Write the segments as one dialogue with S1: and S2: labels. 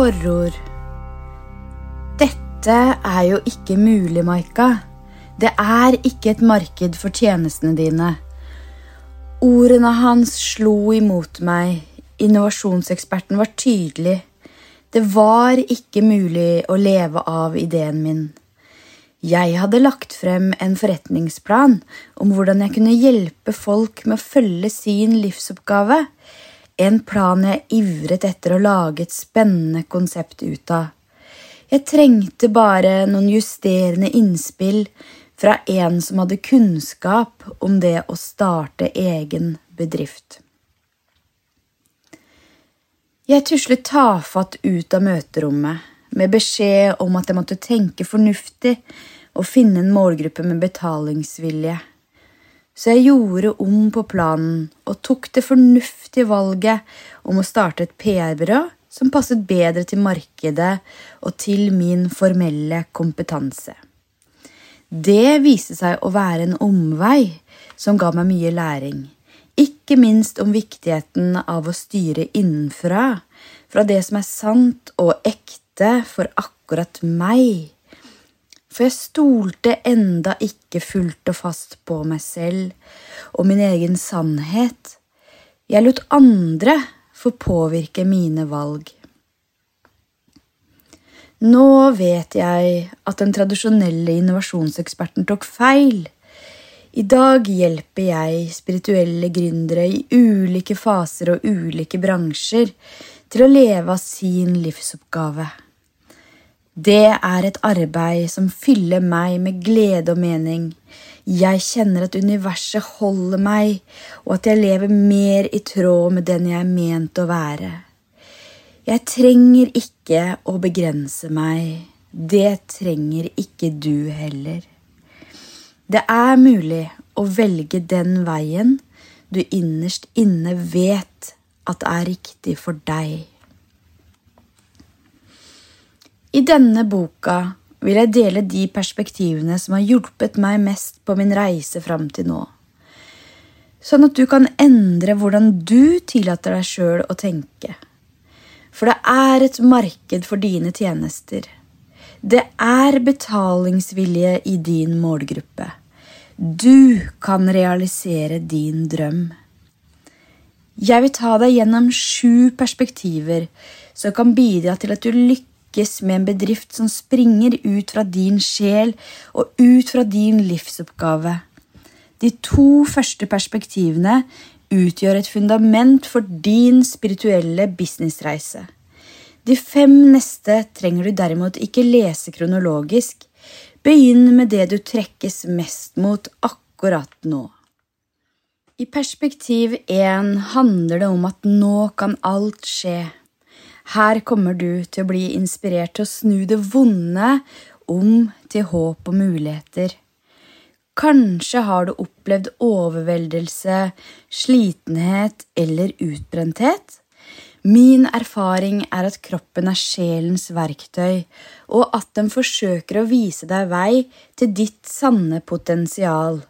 S1: Forord Dette er jo ikke mulig, Maika. Det er ikke et marked for tjenestene dine. Ordene hans slo imot meg. Innovasjonseksperten var tydelig. Det var ikke mulig å leve av ideen min. Jeg hadde lagt frem en forretningsplan om hvordan jeg kunne hjelpe folk med å følge sin livsoppgave en plan jeg ivret etter å lage et spennende konsept ut av. Jeg trengte bare noen justerende innspill fra en som hadde kunnskap om det å starte egen bedrift. Jeg tuslet tafatt ut av møterommet med beskjed om at jeg måtte tenke fornuftig og finne en målgruppe med betalingsvilje så jeg gjorde om på planen og tok det fornuftige valget om å starte et PR-byrå som passet bedre til markedet og til min formelle kompetanse. Det viste seg å være en omvei som ga meg mye læring, ikke minst om viktigheten av å styre innenfra, fra det som er sant og ekte for akkurat meg for jeg stolte enda ikke fullt og fast på meg selv og min egen sannhet. Jeg lot andre få påvirke mine valg. Nå vet jeg at den tradisjonelle innovasjonseksperten tok feil. I dag hjelper jeg spirituelle gründere i ulike faser og ulike bransjer til å leve av sin livsoppgave. Det er et arbeid som fyller meg med glede og mening. Jeg kjenner at universet holder meg, og at jeg lever mer i tråd med den jeg er ment å være. Jeg trenger ikke å begrense meg. Det trenger ikke du heller. Det er mulig å velge den veien du innerst inne vet at er riktig for deg. I denne boka vil jeg dele de perspektivene som har hjulpet meg mest på min reise fram til nå, sånn at du kan endre hvordan du tillater deg sjøl å tenke. For det er et marked for dine tjenester. Det er betalingsvilje i din målgruppe. Du kan realisere din drøm. Jeg vil ta deg gjennom sju perspektiver som kan bidra til at du lykkes lykkes med en bedrift som springer ut fra din sjel og ut fra din livsoppgave. De to første perspektivene utgjør et fundament for din spirituelle businessreise. De fem neste trenger du derimot ikke lese kronologisk. Begynn med det du trekkes mest mot akkurat nå. I perspektiv én handler det om at nå kan alt skje. Her kommer du til å bli inspirert til å snu det vonde om til håp og muligheter. Kanskje har du opplevd overveldelse, slitenhet eller utbrenthet. Min erfaring er at kroppen er sjelens verktøy, og at den forsøker å vise deg vei til ditt sanne potensial.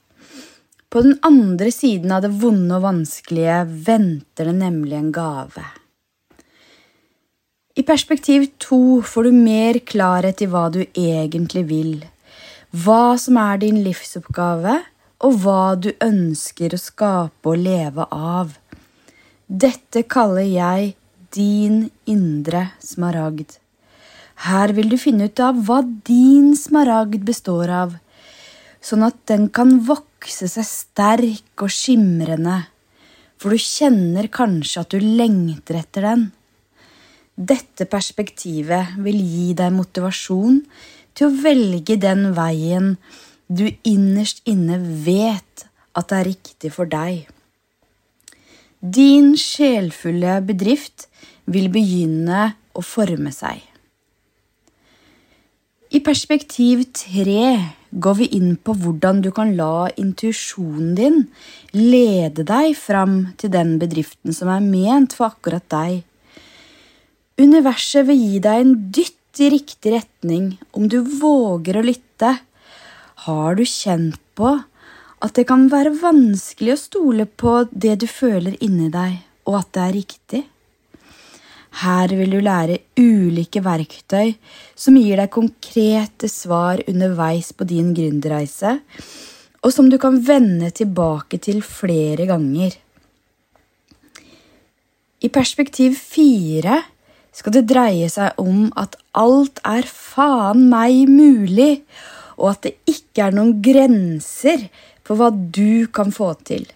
S1: På den andre siden av det vonde og vanskelige venter det nemlig en gave. I perspektiv to får du mer klarhet i hva du egentlig vil, hva som er din livsoppgave, og hva du ønsker å skape og leve av. Dette kaller jeg din indre smaragd. Her vil du finne ut av hva din smaragd består av, sånn at den kan vokse seg sterk og skimrende, for du kjenner kanskje at du lengter etter den. Dette perspektivet vil gi deg motivasjon til å velge den veien du innerst inne vet at er riktig for deg. Din sjelfulle bedrift vil begynne å forme seg. I perspektiv tre går vi inn på hvordan du kan la intuisjonen din lede deg fram til den bedriften som er ment for akkurat deg. Universet vil gi deg en dytt i riktig retning om du våger å lytte. Har du kjent på at det kan være vanskelig å stole på det du føler inni deg, og at det er riktig? Her vil du lære ulike verktøy som gir deg konkrete svar underveis på din gründerreise, og som du kan vende tilbake til flere ganger. I perspektiv fire skal det dreie seg om at alt er faen meg mulig, og at det ikke er noen grenser for hva du kan få til.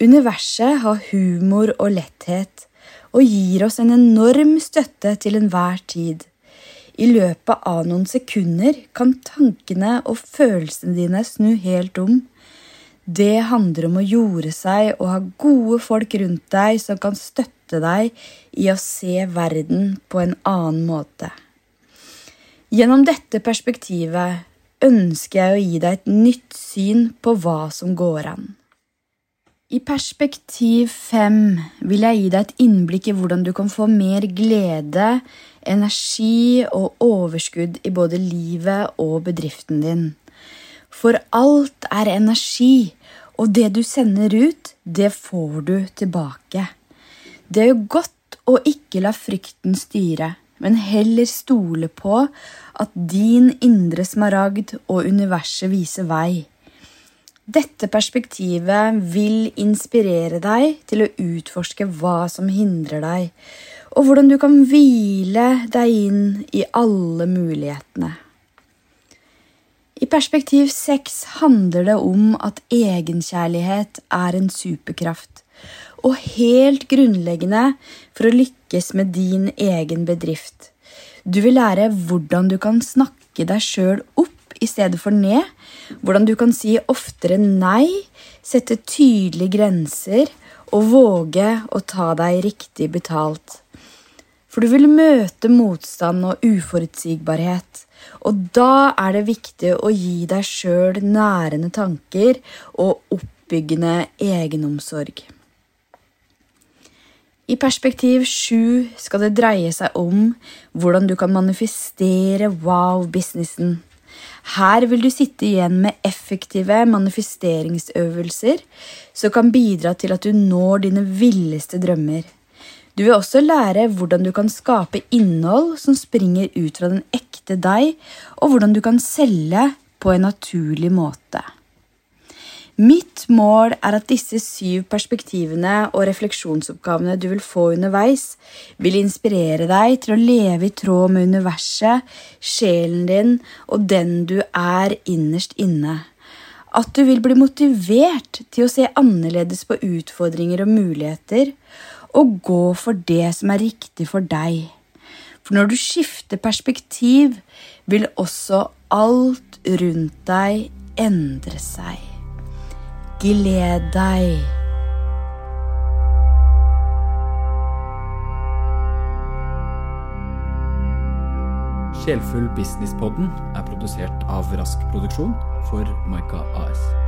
S1: Universet har humor og letthet og gir oss en enorm støtte til enhver tid. I løpet av noen sekunder kan tankene og følelsene dine snu helt om. Det handler om å jorde seg og ha gode folk rundt deg som kan støtte deg i å se verden på en annen måte. Gjennom dette perspektivet ønsker jeg å gi deg et nytt syn på hva som går an. I perspektiv fem vil jeg gi deg et innblikk i hvordan du kan få mer glede, energi og overskudd i både livet og bedriften din. For alt er energi, og det du sender ut, det får du tilbake. Det er jo godt å ikke la frykten styre, men heller stole på at din indre smaragd og universet viser vei. Dette perspektivet vil inspirere deg til å utforske hva som hindrer deg, og hvordan du kan hvile deg inn i alle mulighetene. I perspektiv seks handler det om at egenkjærlighet er en superkraft, og helt grunnleggende for å lykkes med din egen bedrift. Du vil lære hvordan du kan snakke deg sjøl opp i stedet for ned. Hvordan du kan si oftere nei, sette tydelige grenser og våge å ta deg riktig betalt. For du vil møte motstand og uforutsigbarhet, og da er det viktig å gi deg sjøl nærende tanker og oppbyggende egenomsorg. I perspektiv sju skal det dreie seg om hvordan du kan manifestere wow-businessen. Her vil du sitte igjen med effektive manifesteringsøvelser som kan bidra til at du når dine villeste drømmer. Du vil også lære hvordan du kan skape innhold som springer ut fra den ekte deg, og hvordan du kan selge på en naturlig måte. Mitt mål er at disse syv perspektivene og refleksjonsoppgavene du vil få underveis, vil inspirere deg til å leve i tråd med universet, sjelen din og den du er innerst inne. At du vil bli motivert til å se annerledes på utfordringer og muligheter, og gå for det som er riktig for deg. For når du skifter perspektiv, vil også alt rundt deg endre seg. Gled deg.
S2: Sjelfull Businesspodden er produsert av Rask Produksjon for Maika AS.